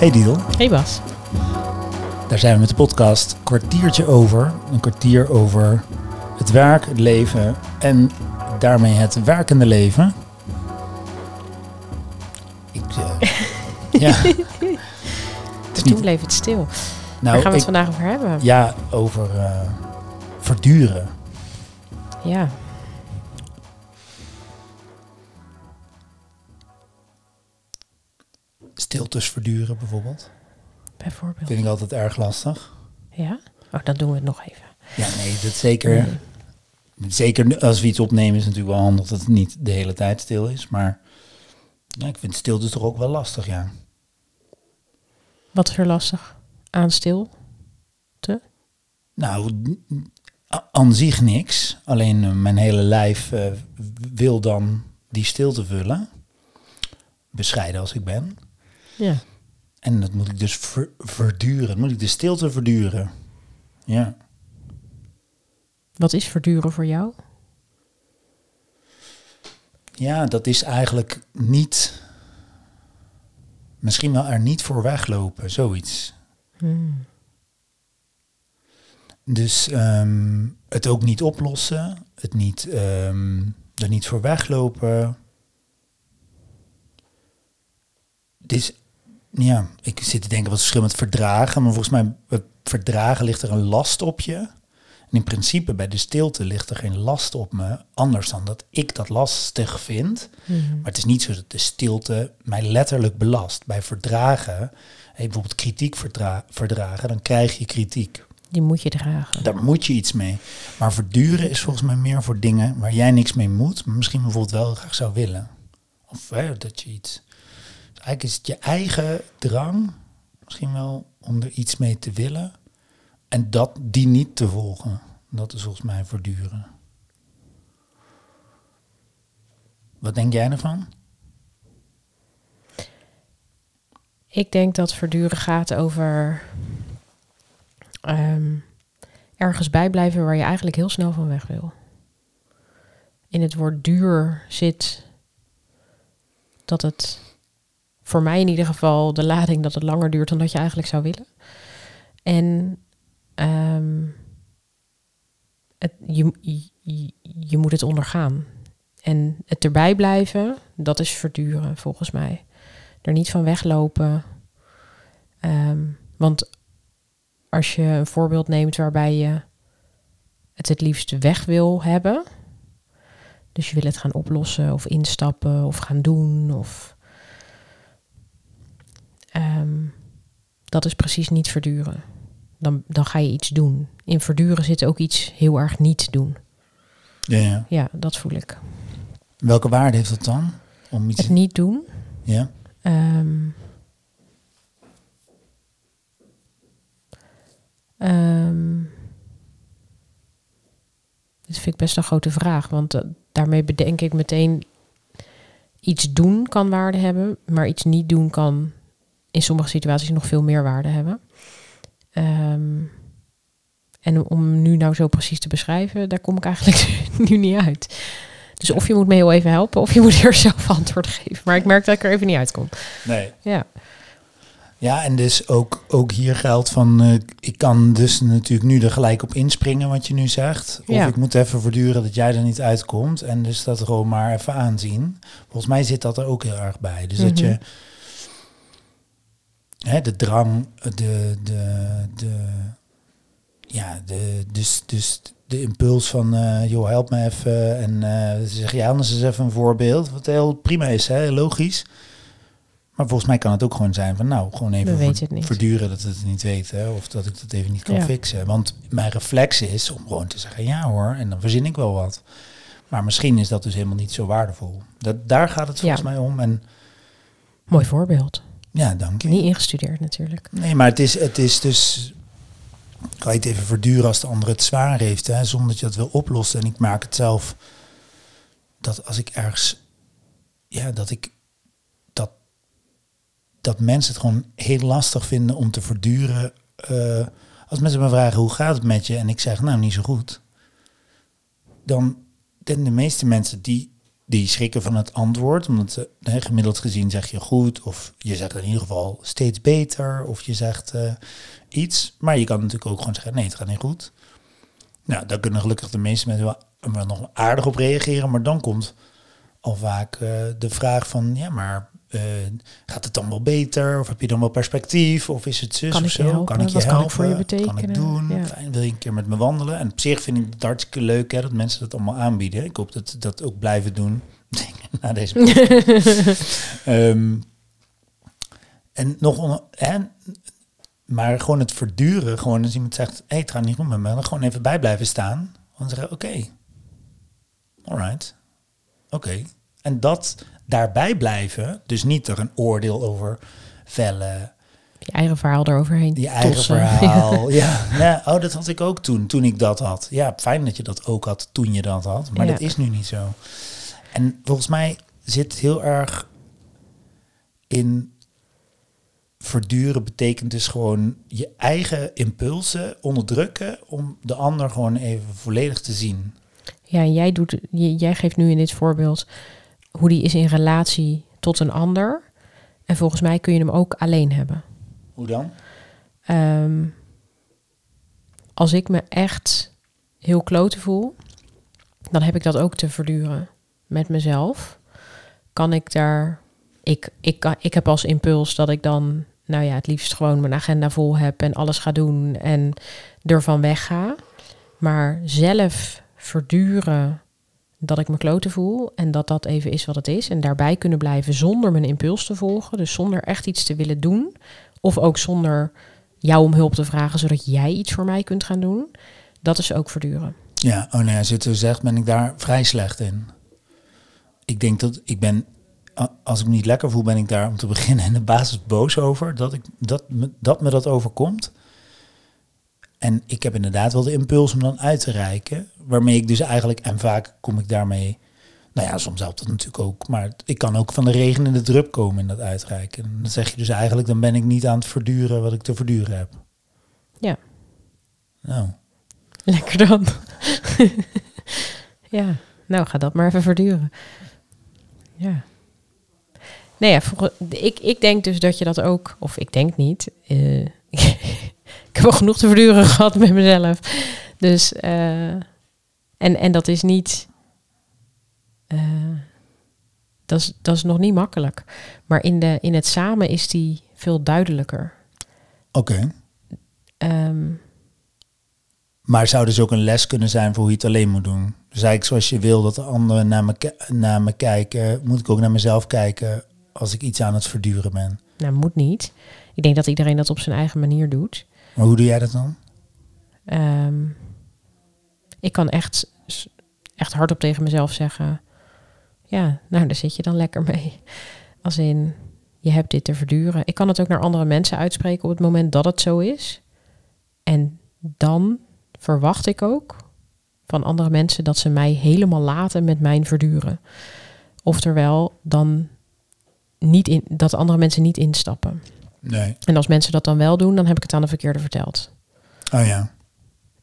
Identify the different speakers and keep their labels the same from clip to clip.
Speaker 1: Hey Diel,
Speaker 2: Hey Bas.
Speaker 1: daar zijn we met de podcast. Kwartiertje over. Een kwartier over het werk, het leven en daarmee het werkende leven. Ik, eh, ja. Het is
Speaker 2: Toen
Speaker 1: niet,
Speaker 2: bleef het stil. Waar
Speaker 1: nou,
Speaker 2: gaan we het
Speaker 1: ik-
Speaker 2: vandaag over hebben?
Speaker 1: ja, over eh, verduren.
Speaker 2: Ja.
Speaker 1: Stiltes verduren bijvoorbeeld.
Speaker 2: bijvoorbeeld.
Speaker 1: Vind ik altijd erg lastig.
Speaker 2: Ja? Oh, dan doen we het nog even.
Speaker 1: Ja, nee, dat zeker.
Speaker 2: Nee.
Speaker 1: Zeker als we iets opnemen is het natuurlijk wel handig dat het niet de hele tijd stil is. Maar ja, ik vind stilte toch ook wel lastig, ja.
Speaker 2: Wat is er lastig aan stil?
Speaker 1: Nou, aan zich niks. Alleen eh, mijn hele lijf eh, wil dan die stilte vullen. Bescheiden als ik ben.
Speaker 2: Ja.
Speaker 1: En dat moet ik dus ver- verduren. Dat moet ik de stilte verduren. Ja.
Speaker 2: Wat is verduren voor jou?
Speaker 1: Ja, dat is eigenlijk niet. Misschien wel er niet voor weglopen, zoiets.
Speaker 2: Hmm.
Speaker 1: Dus ehm, het ook niet oplossen, het niet, ehm, er niet voor weglopen. Dus ja, ik zit te denken wat verschil met verdragen, maar volgens mij bij verdragen ligt er een last op je. En in principe bij de stilte ligt er geen last op me, anders dan dat ik dat lastig vind.
Speaker 2: Mhm.
Speaker 1: Maar het is niet zo dat de stilte mij letterlijk belast. Bij verdragen, hey, bijvoorbeeld kritiek verdra- verdragen, dan krijg je kritiek.
Speaker 2: Die moet je dragen.
Speaker 1: Daar moet je iets mee. Maar verduren is volgens mij meer voor dingen waar jij niks mee moet, maar misschien bijvoorbeeld wel graag zou willen. Of hè, dat je iets. Eigenlijk is het je eigen drang, misschien wel om er iets mee te willen. En dat die niet te volgen. Dat is volgens mij verduren. Wat denk jij ervan?
Speaker 2: Ik denk dat verduren gaat over ehm, ergens bijblijven waar je eigenlijk heel snel van weg wil. In het woord duur zit dat het voor mij in ieder geval de lading dat het langer duurt dan dat je eigenlijk zou willen. En ehm, het, je, je, moet het ondergaan. En het erbij blijven, dat is verduren volgens mij er niet van weglopen. Ehm, want als je een voorbeeld neemt waarbij je het het liefst weg wil hebben, dus je wil het gaan oplossen of instappen of gaan doen, of Ehm, dat is precies niet verduren. Dan, dan ga je iets doen. In verduren zit ook iets heel erg niet doen.
Speaker 1: Ja, ja.
Speaker 2: Ja, dat voel ik.
Speaker 1: Welke waarde heeft dat dan? Om iets.
Speaker 2: Het niet doen.
Speaker 1: Ja.
Speaker 2: Ehm, ehm, dit vind ik best een grote vraag, want eh, daarmee bedenk ik meteen iets doen kan waarde hebben, maar iets niet doen kan in sommige situaties nog veel meer waarde hebben. Ehm, en om nu nou zo precies te beschrijven, daar kom ik eigenlijk nu niet uit. Dus of je moet me heel even helpen, of je moet er zelf antwoord geven. Maar ik merk dat ik er even niet uitkom.
Speaker 1: Nee.
Speaker 2: Ja.
Speaker 1: Ja, en dus ook, ook hier geldt van, eh, ik kan dus natuurlijk nu er gelijk op inspringen wat je nu zegt. Of
Speaker 2: Ja.
Speaker 1: ik moet even verduren dat jij er niet uitkomt en dus dat gewoon maar even aanzien. Volgens mij zit dat er ook heel erg bij. Dus dat
Speaker 2: Mhm.
Speaker 1: je hè, de drang, de, de, de, ja, de, dus, dus de impuls van, eh, joh, help me even. En eh zeg je anders eens even een voorbeeld. Wat heel prima is, hè, logisch. Maar volgens mij kan het ook gewoon zijn van, nou, gewoon even ver- verduren dat we het niet weten. Of dat ik dat even niet kan
Speaker 2: Ja.
Speaker 1: fixen. Want mijn reflex is om gewoon te zeggen, ja hoor, en dan verzin ik wel wat. Maar misschien is dat dus helemaal niet zo waardevol. Dat, daar gaat het volgens
Speaker 2: Ja.
Speaker 1: mij om. En
Speaker 2: Mooi voorbeeld.
Speaker 1: Ja, dank je.
Speaker 2: Niet ingestudeerd natuurlijk.
Speaker 1: Nee, maar het is, het is dus. Kan je het even verduren als de ander het zwaar heeft, hè, zonder dat je dat wil oplossen. En ik maak het zelf dat als ik ergens. Ja, dat ik. Dat, dat mensen het gewoon heel lastig vinden om te verduren. eh, als mensen me vragen hoe gaat het met je en ik zeg nou niet zo goed. Dan, dan de meeste mensen die, die schrikken van het antwoord. Omdat eh, gemiddeld gezien zeg je goed. Of je zegt in ieder geval steeds beter. Of je zegt eh, iets. Maar je kan natuurlijk ook gewoon zeggen, nee, het gaat niet goed. Nou, daar kunnen gelukkig de meeste mensen wel, wel nog aardig op reageren. Maar dan komt al vaak eh, de vraag van, ja, maar eh, gaat het dan wel beter? Of heb je dan wel perspectief? Of is het zus
Speaker 2: Kan
Speaker 1: of zo?
Speaker 2: helpen?
Speaker 1: Kan ik je
Speaker 2: Wat kan
Speaker 1: helpen?
Speaker 2: ik voor je
Speaker 1: Kan ik
Speaker 2: betekenen?
Speaker 1: doen?
Speaker 2: Ja.
Speaker 1: Fijn, wil je een keer met me wandelen? En op zich vind ik het hartstikke leuk hè, dat mensen dat allemaal aanbieden. Ik hoop dat ze dat ook blijven doen. Na deze. Ehm, en nog hè, maar gewoon het verduren, gewoon als iemand zegt, hé, het gaat niet goed met me, dan gewoon even bij blijven staan. Dan zeggen, oké, alright, oké. En dat daarbij blijven, dus niet er een oordeel over vellen,
Speaker 2: Je eigen verhaal eroverheen
Speaker 1: die eigen
Speaker 2: tossen.
Speaker 1: verhaal. Ja, ja, oh, dat had ik ook toen, toen ik dat had. Ja, fijn dat je dat ook had toen je dat had, maar
Speaker 2: Ja.
Speaker 1: dat is nu niet zo. En volgens mij zit heel erg in verduren betekent dus gewoon je eigen impulsen onderdrukken om de ander gewoon even volledig te zien.
Speaker 2: Ja, en jij, doet, jij geeft nu in dit voorbeeld hoe die is in relatie tot een ander. En volgens mij kun je hem ook alleen hebben.
Speaker 1: Hoe dan?
Speaker 2: Ehm, als ik me echt heel kloten voel, dan heb ik dat ook te verduren met mezelf. Kan ik daar. Ik, ik, kan, ik heb als impuls dat ik dan, nou ja, het liefst gewoon mijn agenda vol heb en alles ga doen en ervan wegga. Maar zelf verduren dat ik me kloten voel en dat dat even is wat het is. En daarbij kunnen blijven zonder mijn impuls te volgen. Dus zonder echt iets te willen doen. Of ook zonder jou om hulp te vragen, zodat jij iets voor mij kunt gaan doen. Dat is ook verduren.
Speaker 1: Ja, oh nee, als je het zo zegt, ben ik daar vrij slecht in. Ik denk dat ik ben, als ik me niet lekker voel, ben ik daar om te beginnen in de basis boos over dat, ik, dat, me, dat me dat overkomt. En ik heb inderdaad wel de impuls om dan uit te reiken, waarmee ik dus eigenlijk, en vaak kom ik daarmee, nou ja, soms helpt dat natuurlijk ook, maar ik kan ook van de regen in de drup komen in dat uitreiken. En dan zeg je dus eigenlijk, dan ben ik niet aan het verduren wat ik te verduren heb.
Speaker 2: Ja.
Speaker 1: Nou,
Speaker 2: Lekker dan. ja, nou ga dat maar even verduren. Ja. Nee, ja, volge- ik, ik denk dus dat je dat ook, of ik denk niet. eh, ik heb wel genoeg te verduren gehad met mezelf. Dus, eh, en, en dat is niet, eh, dat, is, dat is nog niet makkelijk. Maar in, de, in het samen is die veel duidelijker.
Speaker 1: oké.
Speaker 2: Ehm,
Speaker 1: Maar zou dus ook een les kunnen zijn voor hoe je het alleen moet doen. Dus eigenlijk zoals je wil dat de anderen naar me, naar me kijken, moet ik ook naar mezelf kijken als ik iets aan het verduren ben.
Speaker 2: Nou, moet niet. Ik denk dat iedereen dat op zijn eigen manier doet.
Speaker 1: Maar hoe doe jij dat dan?
Speaker 2: Ehm, ik kan echt, echt hardop tegen mezelf zeggen... Ja, nou, daar zit je dan lekker mee. Als in, je hebt dit te verduren. Ik kan het ook naar andere mensen uitspreken op het moment dat het zo is. En dan verwacht ik ook van andere mensen dat ze mij helemaal laten met mijn verduren. Oftewel, dan niet in, dat andere mensen niet instappen.
Speaker 1: Nee.
Speaker 2: En als mensen dat dan wel doen, dan heb ik het aan de verkeerde verteld.
Speaker 1: Oh ja.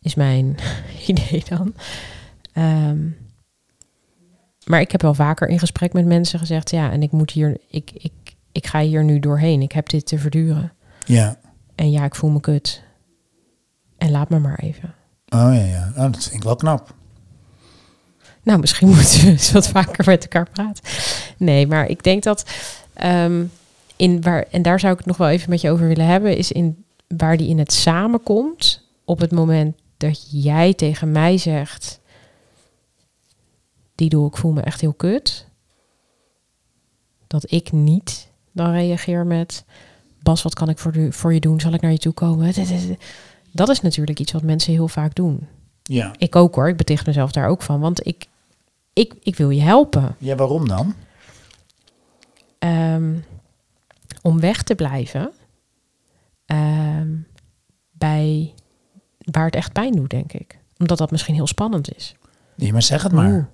Speaker 2: Is mijn idee dan. Ehm, maar ik heb wel vaker in gesprek met mensen gezegd: ja, en ik moet hier, ik, ik, ik ga hier nu doorheen. Ik heb dit te verduren.
Speaker 1: Ja.
Speaker 2: En ja, ik voel me kut. En laat me maar even.
Speaker 1: Oh ja, ja. Oh, dat vind ik wel knap.
Speaker 2: Nou, misschien moeten we eens wat vaker met elkaar praten. Nee, maar ik denk dat ehm, in waar, en daar zou ik het nog wel even met je over willen hebben, is in waar die in het samenkomt. Op het moment dat jij tegen mij zegt, die doe ik voel me echt heel kut. Dat ik niet dan reageer met, Bas, wat kan ik voor, de, voor je doen? Zal ik naar je toe komen? Dat is natuurlijk iets wat mensen heel vaak doen.
Speaker 1: Ja.
Speaker 2: Ik ook hoor, ik beticht mezelf daar ook van, want ik, ik, ik wil je helpen
Speaker 1: Ja, waarom dan?
Speaker 2: Ehm, om weg te blijven ehm, bij waar het echt pijn doet, denk ik. Omdat dat misschien heel spannend is.
Speaker 1: Nee, maar zeg het maar.
Speaker 2: Oeh.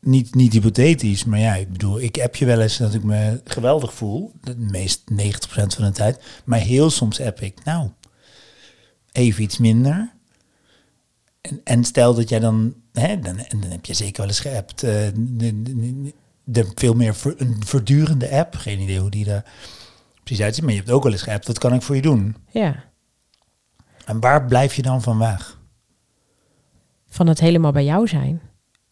Speaker 1: Niet, niet hypothetisch, maar ja, ik bedoel, ik heb je wel eens dat ik me geweldig voel. De meest 90% van de tijd. Maar heel soms heb ik, nou, even iets minder. en, en stel dat jij dan, hè, dan, en dan heb je zeker wel eens geappt, eh, de, veel meer ver- een verdurende app, geen idee hoe die er precies uitziet, maar je hebt ook wel eens geappt, wat kan ik voor je doen?
Speaker 2: Ja.
Speaker 1: En waar blijf je dan van weg?
Speaker 2: Van het helemaal bij jou zijn.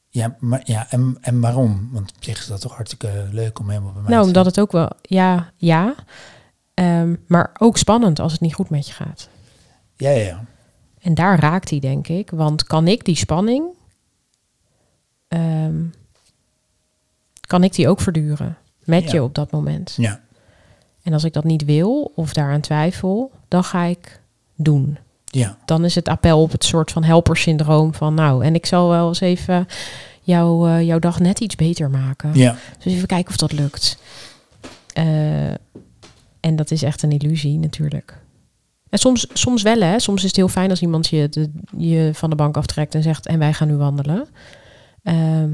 Speaker 1: Ja, maar, ja en, en waarom? Want op zich is dat toch hartstikke leuk om helemaal bij mij
Speaker 2: Nou,
Speaker 1: te
Speaker 2: omdat het ook wel, ja, ja. Ehm, maar ook spannend als het niet goed met je gaat.
Speaker 1: Ja, ja, ja.
Speaker 2: En daar raakt hij, denk ik. Want kan ik die spanning, ehm, kan ik die ook verduren met
Speaker 1: Ja.
Speaker 2: je op dat moment?
Speaker 1: Ja,
Speaker 2: En als ik dat niet wil of daaraan twijfel, dan ga ik doen.
Speaker 1: ja,
Speaker 2: Dan is het appel op het soort van helpersyndroom van nou, en ik zal wel eens even jou, eh, jouw dag net iets beter maken.
Speaker 1: ja.
Speaker 2: Dus even kijken of dat lukt. Eh, en dat is echt een illusie natuurlijk. En soms, soms wel, hè. Soms is het heel fijn als iemand je, de, je van de bank aftrekt en zegt... en wij gaan nu wandelen. Ehm,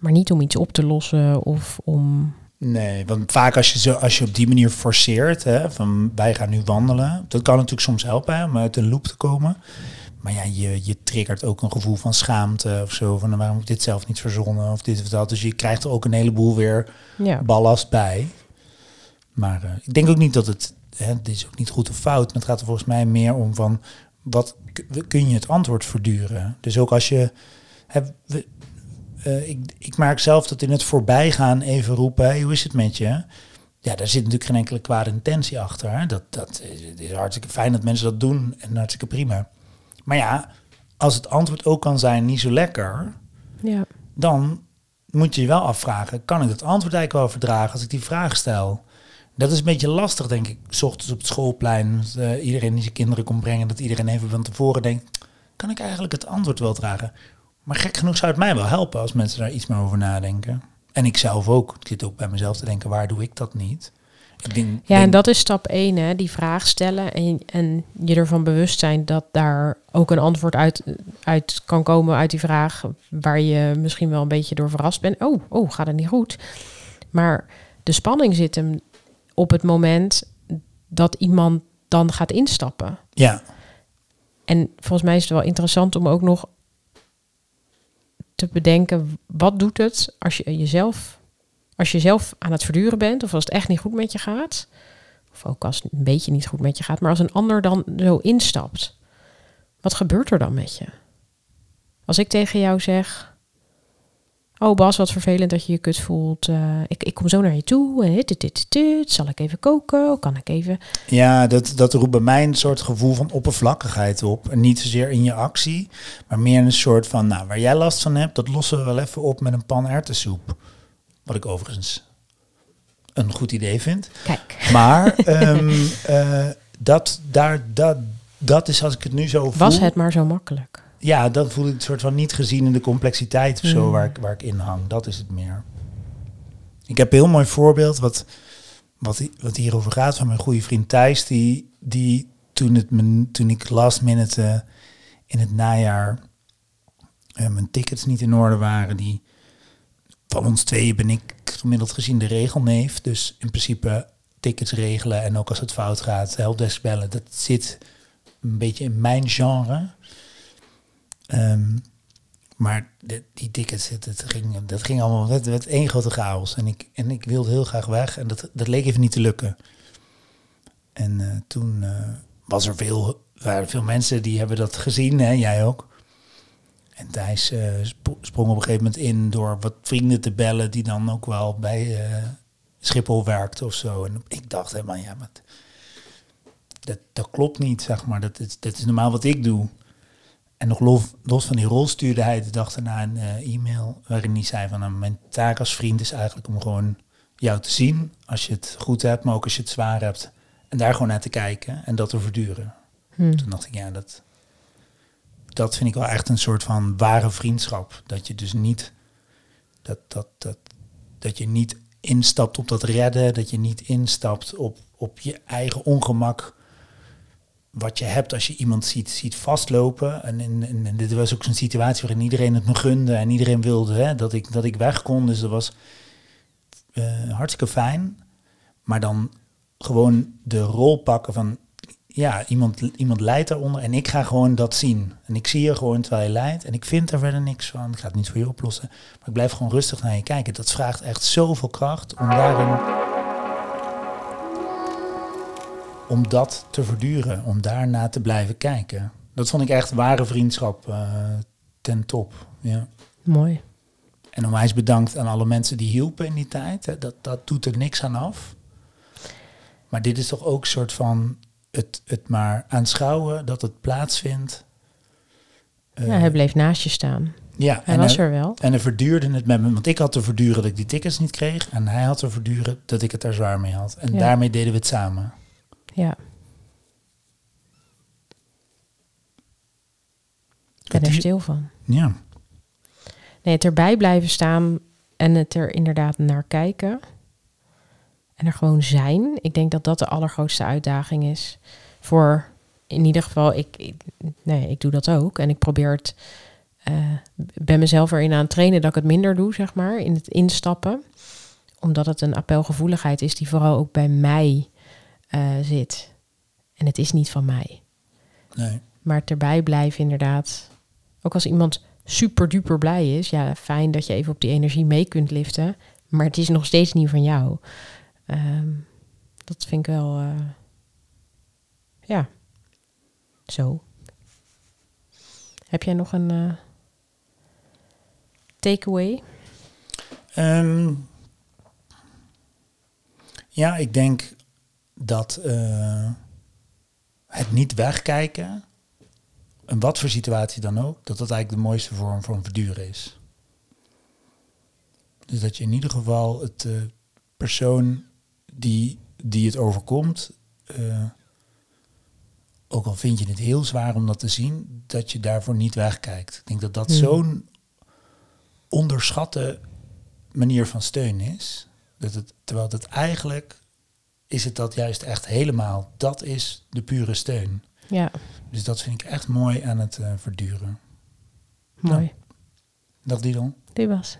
Speaker 2: maar niet om iets op te lossen of om...
Speaker 1: Nee, want vaak als je, zo, als je op die manier forceert, hè, van wij gaan nu wandelen, dat kan natuurlijk soms helpen hè, om uit een loop te komen. Maar ja, je, je triggert ook een gevoel van schaamte of zo, van nou, waarom heb ik dit zelf niet verzonnen of dit of dat. Dus je krijgt er ook een heleboel weer
Speaker 2: Ja,
Speaker 1: ballast bij. Maar eh, ik denk ook niet dat het, hè, dit is ook niet goed of fout, maar het gaat er volgens mij meer om van, wat kun je het antwoord verduren? Dus ook als je, hè, we- eh, ik, ik merk zelf dat in het voorbijgaan even roepen, hey, hoe is het met je? Ja, daar zit natuurlijk geen enkele kwade intentie achter. Hè? Dat, dat is, hartstikke fijn dat mensen dat doen en hartstikke prima. Maar ja, als het antwoord ook kan zijn niet zo lekker,
Speaker 2: ja.
Speaker 1: dan moet je je wel afvragen, kan ik het antwoord eigenlijk wel verdragen als ik die vraag stel? Dat is een beetje lastig, denk ik, s ochtends op het schoolplein, eh, iedereen die zijn kinderen komt brengen, dat iedereen even van tevoren denkt, kan ik eigenlijk het antwoord wel dragen? Maar gek genoeg zou het mij wel helpen als mensen daar iets meer over nadenken. En ik zelf ook. Ik zit ook bij mezelf te denken, waar doe ik dat niet? Ik denk,
Speaker 2: Ja, en dat is stap 1, hè, die vraag stellen en, en je ervan bewust zijn dat daar ook een antwoord uit, uit kan komen uit die vraag waar je misschien wel een beetje door verrast bent. Oh, oh, gaat het niet goed? Maar de spanning zit hem op het moment dat iemand dan gaat instappen.
Speaker 1: Ja,
Speaker 2: En volgens mij is het wel interessant om ook nog te bedenken, wat doet het als je jezelf, als je zelf aan het verduren bent, of als het echt niet goed met je gaat, of ook als het een beetje niet goed met je gaat, maar als een ander dan zo instapt, wat gebeurt er dan met je? Als ik tegen jou zeg, oh Bas, wat vervelend dat je je kut voelt, eh, ik, ik kom zo naar je toe, dit, dit, dit, dit, zal ik even koken, kan ik even...
Speaker 1: Ja, dat, dat roept bij mij een soort gevoel van oppervlakkigheid op. En niet zozeer in je actie, maar meer een soort van, nou, waar jij last van hebt, dat lossen we wel even op met een pan erwtensoep. Wat ik overigens een goed idee vind.
Speaker 2: Kijk,
Speaker 1: Maar ehm, eh, dat, daar, dat, dat is als ik het nu zo voel.
Speaker 2: was het maar zo makkelijk.
Speaker 1: Ja, dan voel ik het soort van niet gezien in de complexiteit of zo
Speaker 2: Hmm.
Speaker 1: waar, ik, waar ik in hang. Dat is het meer. Ik heb een heel mooi voorbeeld wat, wat, wat hierover gaat van mijn goede vriend Thijs. Die, die toen, het, mijn, toen ik last minute eh, in het najaar eh, mijn tickets niet in orde waren. Die, van ons tweeën ben ik gemiddeld gezien de regelneef. Dus in principe tickets regelen en ook als het fout gaat, helpdesk bellen. Dat zit een beetje in mijn genre. Ehm, maar die tickets, het, ging, dat ging allemaal, het werd één grote chaos. En ik, en ik wilde heel graag weg en dat, dat leek even niet te lukken. En eh, toen eh, was er veel, waren veel mensen die hebben dat gezien, hè, jij ook. En Thijs eh, sp- sprong op een gegeven moment in door wat vrienden te bellen die dan ook wel bij Schiphol werkten of zo. En ik dacht helemaal, ja, maar dat, dat klopt niet, zeg maar. Dat is, dat is normaal wat ik doe. En nog los, los van die rol stuurde hij de dag daarna een eh, e-mail waarin hij zei van nou, mijn taak als vriend is eigenlijk om gewoon jou te zien als je het goed hebt, maar ook als je het zwaar hebt. En daar gewoon naar te kijken en dat te verduren.
Speaker 2: Hm.
Speaker 1: Toen dacht ik, ja, dat, dat vind ik wel echt een soort van ware vriendschap. Dat je dus niet, dat, dat, dat, dat je niet instapt op dat redden, dat je niet instapt op, op je eigen ongemak. Wat je hebt als je iemand ziet, ziet vastlopen. En, en, dit was ook zo'n situatie waarin iedereen het me gunde en iedereen wilde hè, dat, ik, dat ik weg kon. Dus dat was eh, hartstikke fijn. Maar dan gewoon de rol pakken van ja, iemand, iemand lijdt daaronder en ik ga gewoon dat zien. En ik zie je gewoon terwijl je lijdt en ik vind er verder niks van. Ik ga het niet voor je oplossen, maar ik blijf gewoon rustig naar je kijken. Dat vraagt echt zoveel kracht om daarin... Om dat te verduren, om daarna te blijven kijken. Dat vond ik echt ware vriendschap uh, ten top. Ja.
Speaker 2: Mooi.
Speaker 1: En onwijs bedankt aan alle mensen die hielpen in die tijd. Hè. Dat, dat doet er niks aan af. Maar dit is toch ook een soort van het, het maar aanschouwen dat het plaatsvindt.
Speaker 2: Uh, ja, hij bleef naast je staan.
Speaker 1: Ja,
Speaker 2: hij was er wel.
Speaker 1: En hij verduurde het met me, want ik had te verduren dat ik die tickets niet kreeg. En hij had te verduren dat ik het er zwaar mee had. En daarmee deden we het samen.
Speaker 2: Ja. Ik ben er stil van.
Speaker 1: Ja.
Speaker 2: Nee, het erbij blijven staan en het er inderdaad naar kijken. En er gewoon zijn. Ik denk dat dat de allergrootste uitdaging is. Voor in ieder geval, ik, nee, ik doe dat ook. En ik probeer het, uh, ben mezelf erin aan het trainen dat ik het minder doe, zeg maar, in het instappen. Omdat het een appelgevoeligheid is die vooral ook bij mij uh, zit. En het is niet van mij.
Speaker 1: Nee.
Speaker 2: Maar het erbij blijven inderdaad. Ook als iemand super duper blij is, ja, fijn dat je even op die energie mee kunt liften. Maar het is nog steeds niet van jou. Um, dat vind ik wel, uh, ja, zo. Heb jij nog een uh, takeaway?
Speaker 1: Um, ja, ik denk dat uh, het niet wegkijken, in wat voor situatie dan ook, dat dat eigenlijk de mooiste vorm van verduren is. Dus dat je in ieder geval het uh, persoon die, die het overkomt, uh, ook al vind je het heel zwaar om dat te zien, dat je daarvoor niet wegkijkt. Ik denk dat dat hmm. zo'n onderschatte manier van steun is. Dat het, terwijl het eigenlijk is het dat juist echt helemaal. Dat is de pure steun.
Speaker 2: Ja.
Speaker 1: Dus dat vind ik echt mooi aan het uh, verduren.
Speaker 2: Mooi. Nou,
Speaker 1: dag Didon.
Speaker 2: Die was.